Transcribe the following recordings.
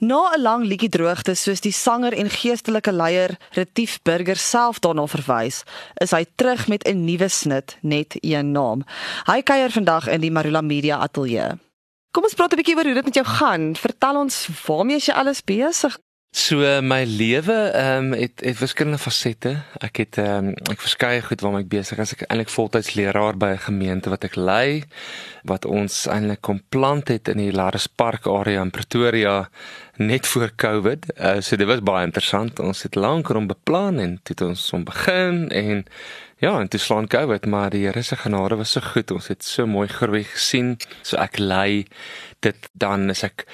Na 'n lang liedjie droogte soos die sanger en geestelike leier Retief Burger self daarna verwys, is hy terug met 'n nuwe snit, net een naam. Hy kuier vandag in die Marula Media Ateljee. Kom ons praat 'n bietjie oor hoe dit met jou gaan. Vertel ons waarmee jy alles besig? So my lewe ehm um, het het verskillende fasette. Ek het ehm um, ek verskeie goed waarmee ek besig is. Ek eintlik voltyds leraar by 'n gemeente wat ek lei wat ons eintlik kom plant het in die Laris Park area in Pretoria net voor Covid. Uh, so dit was baie interessant. Ons het lank om beplan en het ons om begin en ja, en toe slaan Covid, maar die Here se genade was so goed. Ons het so mooi groei gesien. So ek lei dit dan is ek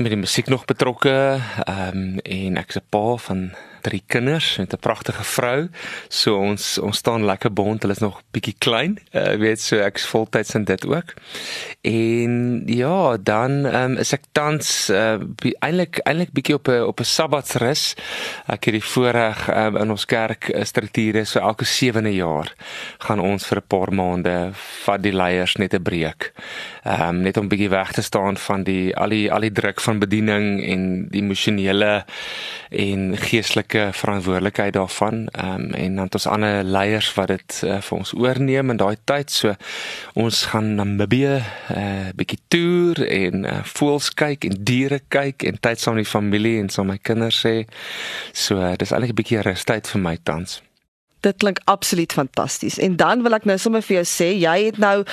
met die musiek nog betrokke ehm um, en ek's 'n pa van drie kinders met 'n pragtige vrou. So ons ons staan lekker bond. Hulle is nog bietjie klein. Uh weet so ek's voltyds in dit ook. En ja, dan um, is ek tans uh eintlik eintlik bietjie op 'n op 'n sabbatsrus. Ek het die voorreg um, in ons kerk strukture so elke sewende jaar gaan ons vir 'n paar maande vat die leiers net 'n breek. Ehm um, net om bietjie weg te staan van die al die al die druk van bediening en die emosionele en geestelike behoorlike verantwoordelikheid daarvan. Um, en dan het ons ander leiers wat dit uh, vir ons oorneem in daai tyd. So ons gaan Namibië 'n uh, eh, bietjie toer en uh, voëls kyk en diere kyk en tyd saam met die familie en saam met my kinders hê. So uh, dis eintlik 'n bietjie rustyd vir my tans. Dit klink absoluut fantasties. En dan wil ek nou sommer vir jou sê, jy het nou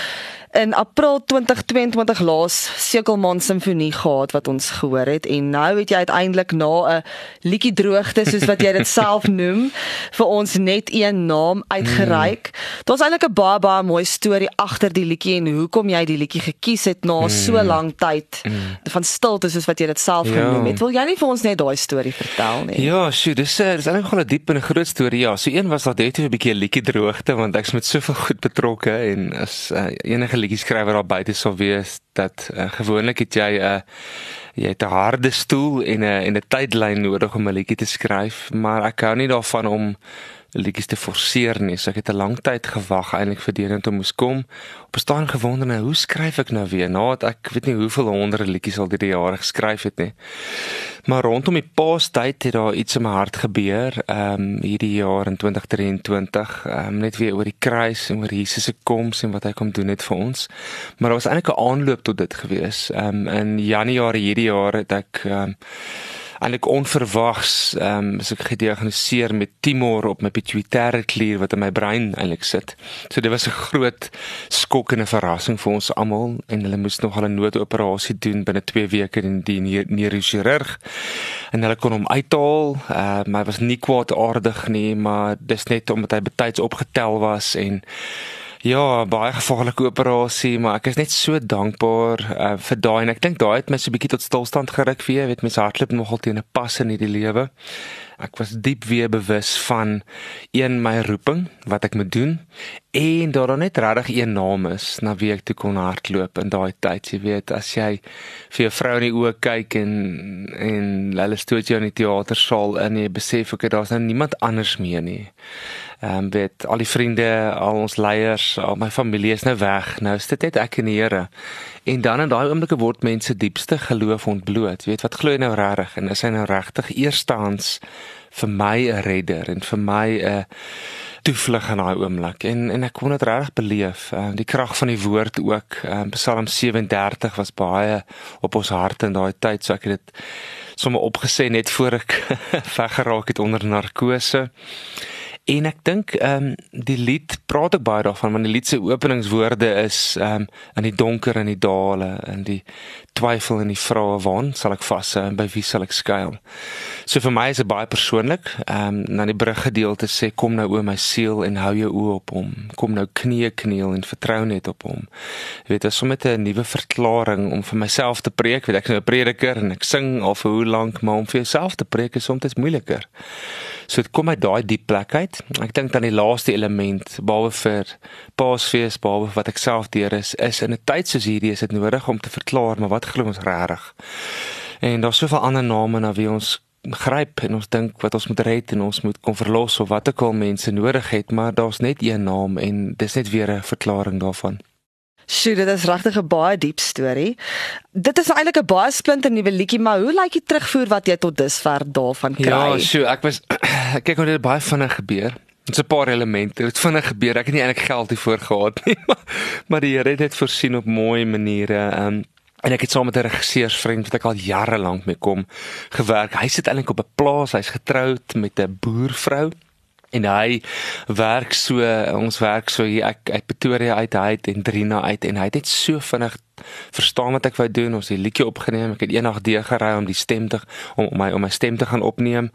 in April 2022 laas Sekelman Simfonie gehad wat ons gehoor het en nou het jy uiteindelik na 'n liedjie droogte soos wat jy dit self noem vir ons net een naam uitgereik. Mm. Daar's eintlik 'n baie baie mooi storie agter die liedjie en hoekom jy die liedjie gekies het na mm. so lank tyd mm. van stilte soos wat jy dit self ja. genoem het. Wil jy nie vir ons net daai storie vertel nie? Ja, sjoe, dis uh, dis eintlik nogal 'n diep en 'n groot storie. Ja, so een was dat dit 'n bietjie liedjie droogte want ek's met soveel goed betrokke en as uh, enige liedjie skrywer daar buite sal wees dat uh, gewoonlik het jy 'n uh, jy het 'n harde stoel en 'n en 'n tydlyn nodig om 'n liedjie te skryf, maar ek hou nie daarvan om liedjies te forceer nie. So ek het 'n lang tyd gewag eintlik vir dit om te moes kom. Op 'n staan gewonder nou, hoe skryf ek nou weer? Nadat ek weet nie hoeveel honderde liedjies al deur die jare geskryf het nie. Maar rondom die Paastyd het daar iets in my hart gebeur. Ehm um, hierdie jaar in 2023, ehm um, net weer oor die kruis en oor Jesus se koms en wat hy kom doen het vir ons. Maar daar was eintlik 'n aanloop tot dit gewees. Ehm um, in Januarie hierdie jaar het ek ehm um, eintlik onverwags ehm um, is ek gediagnoseer met tumor op my pituitêre klier wat in my brein eintlik sit. So dit was 'n groot skok en 'n verrassing vir ons almal en hulle moes nog 'n noodoperasie doen binne 2 weke in die neurochirurg. En hulle kon hom uithaal. Ehm uh, hy was nie kwaadaardig nie, maar dis net omdat hy betyds opgetel was en Ja, baie gevaarlike operasie, maar ek is net so dankbaar uh, vir daai en ek dink daai het my so 'n bietjie tot stilstand geruk vir jy weet mens hardloop nogal teen 'n pas in hierdie lewe. Ek was diep weer bewus van een my roeping wat ek moet doen en daar dan net regtig een naam is na wie ek toe kon hardloop in daai tyd, jy weet, as jy vir jou vrou in die oë kyk en en hulle stoot jou in die teatersaal in en jy besef ek daar's nou niemand anders meer nie ehm um, weet al die vriende, al ons leiers, al my familie is nou weg. Nou is dit net ek en die Here. En dan in daai oomblikke word mense diepste geloof ontbloot. Jy weet wat glo jy nou regtig en is hy nou regtig eerstehands vir my 'n redder en vir my 'n toevlug in daai oomblik. En en ek kon dit regtig beleef. Ehm um, die krag van die woord ook. Ehm um, Psalm 37 was baie op ons harte in daai tyd, so ek het dit sommer opgesê net voor ek weggeraak het onder narkose. En ek dink ehm um, die lied praat ook baie daarvan want die lied se openingswoorde is ehm um, in die donker en die dale en die twyfel en die vrae waar sal ek vashou en by wie sal ek skuil. So vir my is dit baie persoonlik. Ehm um, na die brug gedeelte sê kom nou o my siel en hou jou oë op hom. Kom nou knie kniel en vertrou net op hom. Jy weet, dit is sommer 'n nuwe verklaring om vir myself te preek. Weet ek is nou 'n prediker en ek sing al vir hoe lank, maar om vir jouself te preek is soms moeiliker. So dit kom uit daai diep plek uit. Ek dink dan die laaste element behalwe vir Paasfees, behalwe wat ek self deur is, is in 'n tyd soos hierdie is dit nodig om te verklaar maar wat glo ons regtig. En daar's soveel ander name na wie ons gryp en ons dink wat ons moet red en ons moet kom verlos of wat ook al mense nodig het, maar daar's net een naam en dis net weer 'n verklaring daarvan. Sjoe, dit is regtig 'n baie diep storie. Dit is eintlik 'n baie splinter nuwe liedjie, maar hoe lyk die terugvoer wat jy tot dusver daarvan kry? Ja, sjoe, ek was kyk hoe dit baie vinnig gebeur. Dit's 'n paar elemente. Dit vinnig gebeur. Ek het nie eintlik geld hiervoor gehad nie, maar, maar die Here het dit voorsien op mooi maniere. Um, en ek het saam met 'n regisseursvriend wat ek al jare lank mee kom gewerk. Hy sit eintlik op 'n plaas. Hy's getroud met 'n boervrou en hy werk so ons werk so hier ek uit Pretoria uit hy het en Drina uit en hy het net so vinnig verstaan wat ek wou doen ons het liedjie opgeneem ek het eendag deur gery om die stem te om, om my om my stem te gaan opneem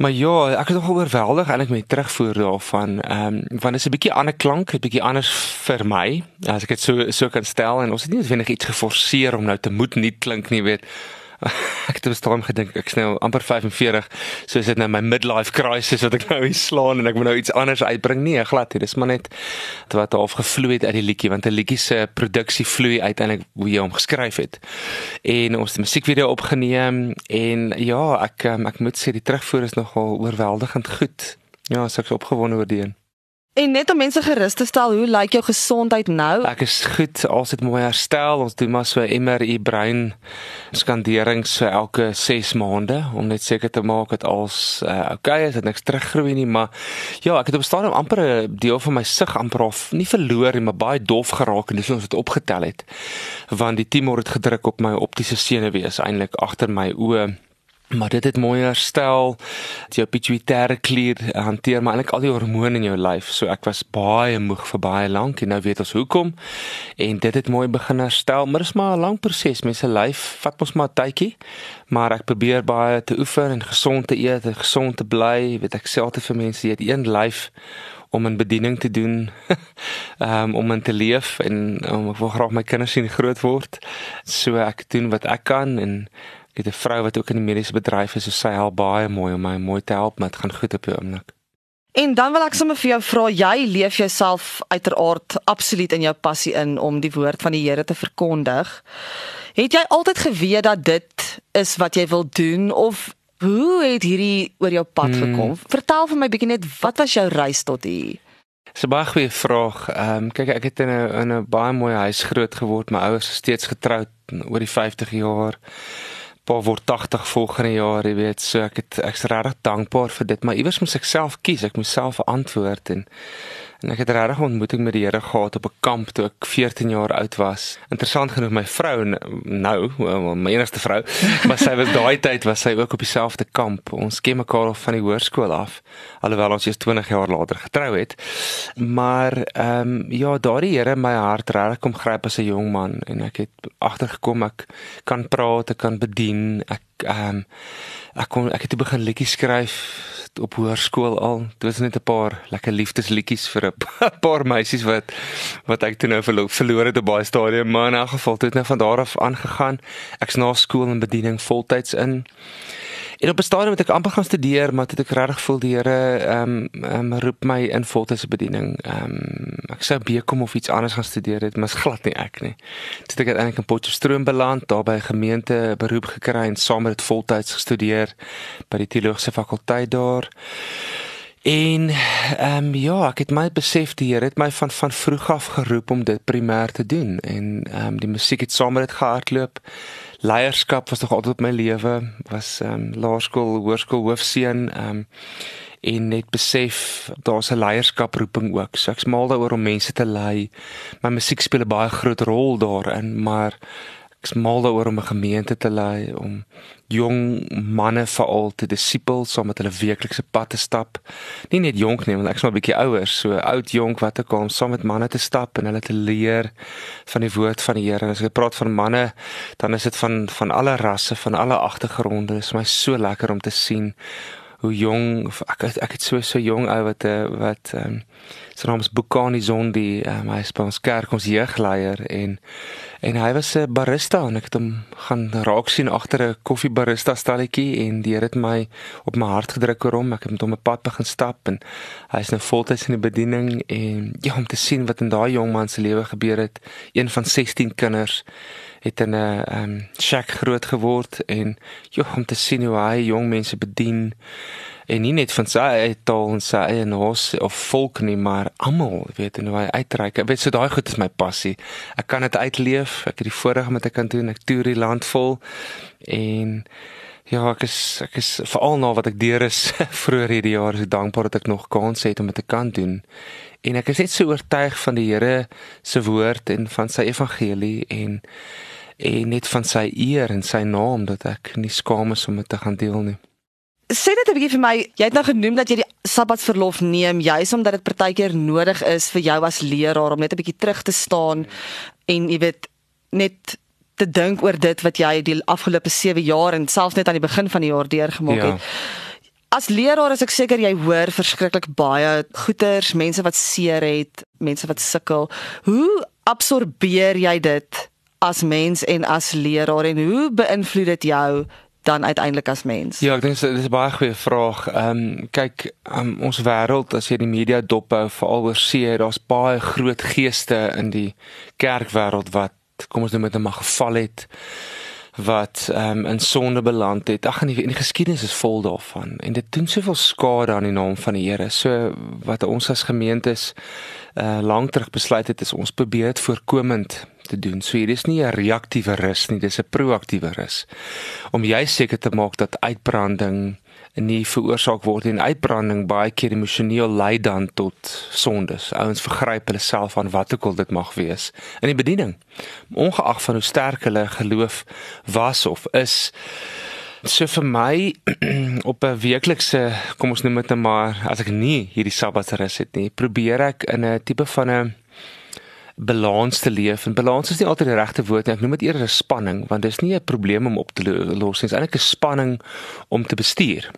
Maar ja, ek is nogal oorweldig eintlik met terugvoer daarvan. Ehm um, want dit is 'n bietjie ander klank, 'n bietjie anders vir my. As ek dit so so kan stel en ons het nie noodwendig iets geforseer om nou te moet nie klink nie, weet ek het bestaan gedink ek snel amper 45 so is dit nou my midlife crisis wat ek nou hier slaan en ek moet nou iets anders uitbring. Nee glad hier dis maar net wat half gevloei het uit die liedjie want 'n liedjie se produksie vloei uiteindelik hoe jy hom geskryf het. En ons het musiekvideo opgeneem en ja ek um, ek moet sê die terugvoer is nogal oorweldigend goed. Ja ek's opgewonde oor die een En net om mense gerus te stel, hoe lyk jou gesondheid nou? Ek is goed, alles het mooi herstel. Ons doen maar so MRI brein skanderings so elke 6 maande om net seker te maak dat alles uh, oukei is, dat niks teruggroei nie, maar ja, ek het op stadium amper 'n deel van my sig amper of nie verloor nie, maar baie dof geraak en dis ons het opgetel het. Want die tumor het gedruk op my optiese senuwees eintlik agter my oë maar dit het mooi herstel. Jou pituitêre klier hanteer maar eintlik al die hormone in jou lyf. So ek was baie moeg vir baie lank en nou weet ons hoekom. En dit het mooi begin herstel. Maar dit is maar 'n lang proses. Mense lyf vat ons maar 'n tydjie. Maar ek probeer baie te oefen en gesond te eet gesond te bly. Weet ek altyd vir mense jy het een lyf om 'n bediening te doen um, om in te leef en om ek wil graag my kinders sien groot word. So ek doen wat ek kan en het 'n vrou wat ook in die mediese bedryf is, so sy help baie mooi om my mooi te help met gaan goed op die oomblik. En dan wil ek sommer vir jou vra, jy leef jouself uiteraard absoluut in jou passie in om die woord van die Here te verkondig. Het jy altyd geweet dat dit is wat jy wil doen of hoe het hierdie oor jou pad hmm. gekom? Vertel vir my bietjie net wat was jou reis tot hier? Dis 'n baie goeie vraag. Ehm um, kyk ek het in 'n in 'n baie mooi huis groot geword. My ouers is steeds getroud oor die 50 jaar pa word 80 volgende jaar, jy weet, so ek het ek's regtig dankbaar vir dit, maar iewers moet ek self kies, ek moet self verantwoord en En ek het 'n ontmoeting met die Here gehad op 'n kamp toe ek 14 jaar oud was. Interessant genoeg my vrou nou, my enigste vrou, maar sy was daai tyd was sy ook op dieselfde kamp. Ons ken mekaar al van die hoërskool af, alhoewel ons eers 20 jaar later getrou het. Maar ehm um, ja, daardie Here my hart regtig kom gryp as 'n jong man en ek het agtergekom ek kan praat, ek kan bedien, ek ehm um, ek kon ek het begin liedjies skryf op hoërskool al. Dit was net 'n paar lekker liefdesliedjies vir 'n paar meisies wat wat ek toe nou verlo verloor het op baie stadium, maar in elk geval het dit nou van daar af aangegaan. Ek's na skool en bediening voltyds in. En op 'n stadium het ek amper gaan studeer, maar dit ek regtig voel die Here ehm um, um, roep my in voltydse bediening. Ehm um, ek sou bekom of iets anders gaan studeer het, maar is glad nie ek nie. Dit het ek uiteindelik in Potchefstroom beland, daar by 'n gemeente beroep gekry en saam met dit voltyds gestudeer by die teologiese fakulteit daar. En ehm um, ja, ek het my besef die Here het my van van vroeg af geroep om dit primêr te doen en ehm um, die musiek het saam met dit gehardloop leierskap was nog altyd op my lewe was ehm um, laerskool hoërskool hoofseun ehm um, en net besef daar's 'n leierskap roeping ook. So ek's mal daaroor om mense te lei. My musiek speel 'n baie groot rol daarin, maar ek's mal daaroor om 'n gemeente te lei om jong manne veral te disipel saam met hulle weeklikse pad te stap. Nie net jonk nie, want ek's maar 'n bietjie ouer, so oud jonk wat te kom saam met manne te stap en hulle te leer van die woord van die Here. En as ek praat van manne, dan is dit van van alle rasse, van alle agtergronde. Dit is my so lekker om te sien hoe jong ek ek het so so jong ou wat eh, wat ehm um, sy naam is Bukani Zondi, um, hy is by ons kerk ons jeugleier en en hy was 'n barista en ek het hom gaan raak sien agter 'n koffiebarista stalletjie en die het my op my hart gedruk oor hom. Ek het met hom 'n pad begin stap en hy is nou voltyds in die bediening en ja om te sien wat in daai jong man se lewe gebeur het, een van 16 kinders het in 'n ehm um, shack groot geword en joh om te sien hoe hy jong mense bedien en nie net van sy eie taal en sy eie naas of volk nie, maar almal, weet jy, hoe hy uitreik. Ek weet so daai goed is my passie. Ek kan dit uitleef. Ek het die voorreg om dit te kan doen. Ek toer die land vol en ja, ek is ek is veral nou wat ek deur is vroeër hierdie jaar, so dankbaar dat ek nog kans het om dit te kan doen. En ek is net so oortuig van die Here se woord en van sy evangelie en en net van sy eer en sy naam dat ek nie skaam is om dit te gaan deel nie sê net 'n bietjie vir my, jy het nou genoem dat jy die Sabbatsverlof neem juis omdat dit partykeer nodig is vir jou as leraar om net 'n bietjie terug te staan en jy weet net te dink oor dit wat jy die afgelope 7 jaar en selfs net aan die begin van die jaar deurgemaak ja. het. As leraar is ek seker jy hoor verskriklik baie goeters, mense wat seer het, mense wat sukkel. Hoe absorbeer jy dit as mens en as leraar en hoe beïnvloed dit jou dan uiteindelik as mens? Ja, ek dink dit is 'n baie goeie vraag. Ehm um, kyk, um, ons wêreld as jy die media dop hou veral oor see, daar's baie groot geeste in die kerkwêreld wat kom ons noem dit 'n mag geval het wat ehm um, in sonde beland het. Ag nee, die geskiedenis is vol daarvan en dit doen soveel skade aan die naam van die Here. So wat ons as gemeentes uh lank terug besluit het is ons probeer dit voorkomend te doen. So hier is nie 'n reaktiewe rus nie, dis 'n proaktiewe rus. Om jy seker te maak dat uitbranding nie veroorsaak word en uitbranding baie keer emosioneel lei dan tot sondes. Ouens vergryp hulle self aan wat ook al dit mag wees in die bediening. Ongeag van hoe sterk hulle geloof was of is. So vir my op 'n weeklikse, kom ons noem dit net nou maar, as ek nie hierdie Sabbatsrus het nie, probeer ek in 'n tipe van 'n balans te leef. En balans is nie altyd die regte woord nie. Ek noem dit eerder 'n spanning want dit is nie 'n probleem om op te los nie. Dit is eintlik 'n spanning om te bestuur.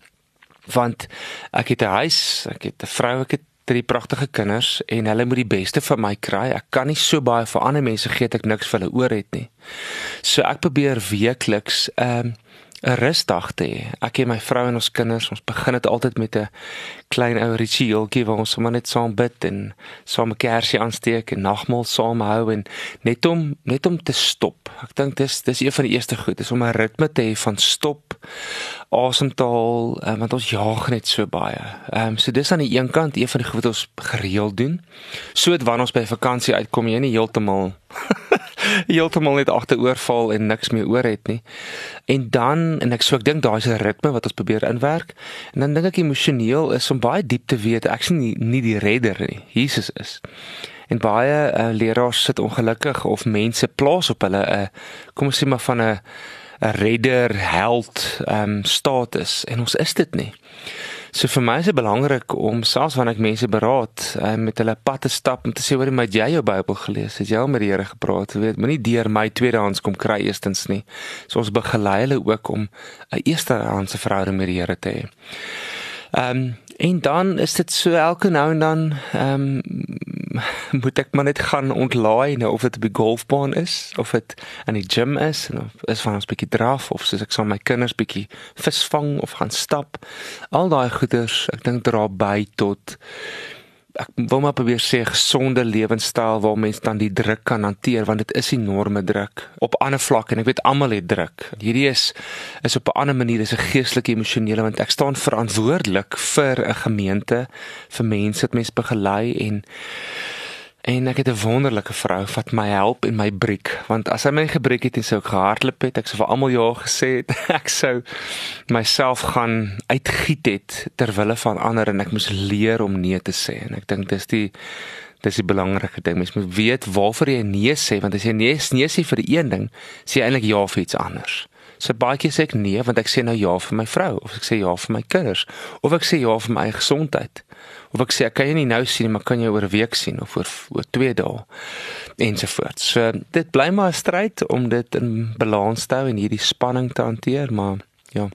Want ek het 'n huis ek het 'n vrou ek het drie pragtige kinders en hulle moet die beste van my kry. Ek kan nie so baie vir ander mense gee dat ek niks vir hulle oor het nie. So ek probeer weekliks ehm um, 'n rusdag te hê. Ek en my vrou en ons kinders, ons begin dit altyd met 'n klein ou ritueeltjie waar ons sommer net saam bid en saam 'n kersie aansteek en nagmaal saam hou en net om net om te stop. Ek dink dis dis een van die eerste goed, is om 'n ritme te hê van stop, asemhaal, um, want ons jaag net so baie. Ehm um, so dis aan die een kant een van die goed wat ons gereeld doen. So dit wanneer ons by vakansie uitkom, jy nie heeltemal heeltemal net agteroorval en niks meer oor het nie. En dan en ek so ek dink daar's 'n ritme wat ons probeer inwerk. En dan dink ek emosioneel is om baie diep te weet ek sien nie, nie die redder nie. Jesus is. En baie uh, leraars sit ongelukkig of mense plaas op hulle 'n uh, kom ons sê maar van 'n 'n redder held ehm um, status en ons is dit nie. So vir my is dit belangrik om selfs wanneer ek mense beraad uh, met hulle pad te stap om te sê hoor jy jy jou Bybel gelees? Het jy al met die Here gepraat? Weet moenie deur my tweedehands kom kry eerstens nie. So ons begelei hulle ook om 'n eerstehandse verhouding met die Here te hê. Ehm um, en dan is dit so elke nou en dan ehm um, moet ek maar net gaan ontlaai nou of dit op die golfbaan is of dit in die gym is en of is van ons bietjie draf of soos ek saam my kinders bietjie visvang of gaan stap. Al daai goeders ek dink dra by tot ek wil maar probeer sê gesonde lewenstyl waar mens dan die druk kan hanteer want dit is enorme druk op ander vlakke en ek weet almal het druk. Hierdie is is op 'n ander manier is 'n geestelike emosionele want ek staan verantwoordelik vir 'n gemeente vir mense wat mens begelei en En ek het 'n wonderlike vrou wat my help en my breek, want as sy my gebreek het en sou ek gehardloop het, ek sou vir almal ja gesê het, ek sou myself gaan uitgiet het ter wille van ander en ek moes leer om nee te sê. En ek dink dis die dis die belangrike ding. Mens moet weet waarvoor jy nee sê, want as jy nee, nee sê vir die een ding, sê jy eintlik ja vir iets anders. So baie keer sê ek nee want ek sê nou ja vir my vrou of ek sê ja vir my kinders of ek sê ja vir my gesondheid of ek sê ek kan jy nie nou sien maar kan jy oor 'n week sien of oor oor 2 dae ensovoorts. So dit bly maar 'n stryd om dit in balans te hou en hierdie spanning te hanteer, maar ja.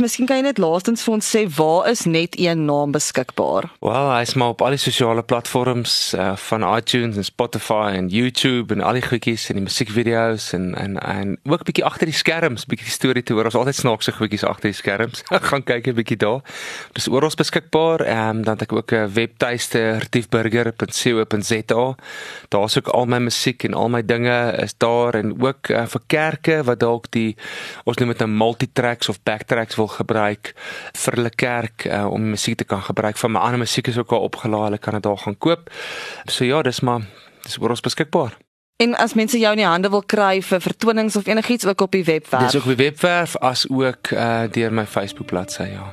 Miskien kan jy net laastens vir ons sê waar is net een naam beskikbaar? Wel, hy's maar op al die sosiale platforms uh, van iTunes en Spotify en YouTube en al die goedjies en die musiekvideo's en en en ook 'n bietjie agter die skerms, bietjie die storie te hoor. Ons altyd snaakse goedjies agter die skerms. gaan kyk 'n bietjie daar. Dis oral beskikbaar. Ehm um, dan het ek ook 'n webtuiste retiefburger.co.za. Daar's ook al my musiek en al my dinge is daar en ook uh, vir kerke wat dalk die ons noem dit 'n multitracks of backtracks wil gebruik vir hulle kerk uh, om musiek te kan gebruik van my ander musiek is ook al opgelaai, hulle kan dit daar gaan koop. So ja, dis maar dis oor ons beskikbaar. En as mense jou in die hande wil kry vir vertonings of enigiets ook op die webwerf. Dis ook op die webwerf as ook uh, deur my Facebook bladsy, ja.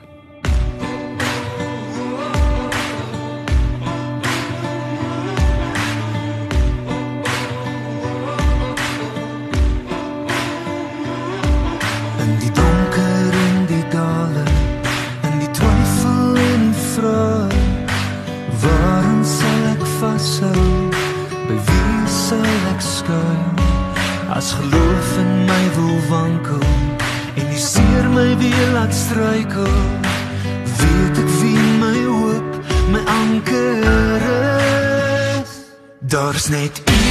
Daar's net een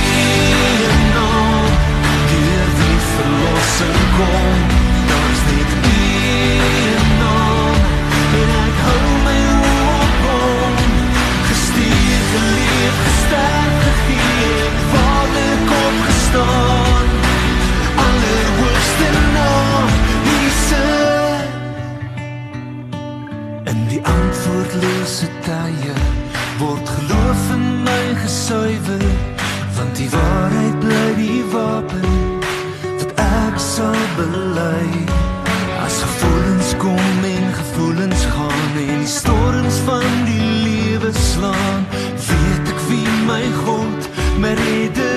memory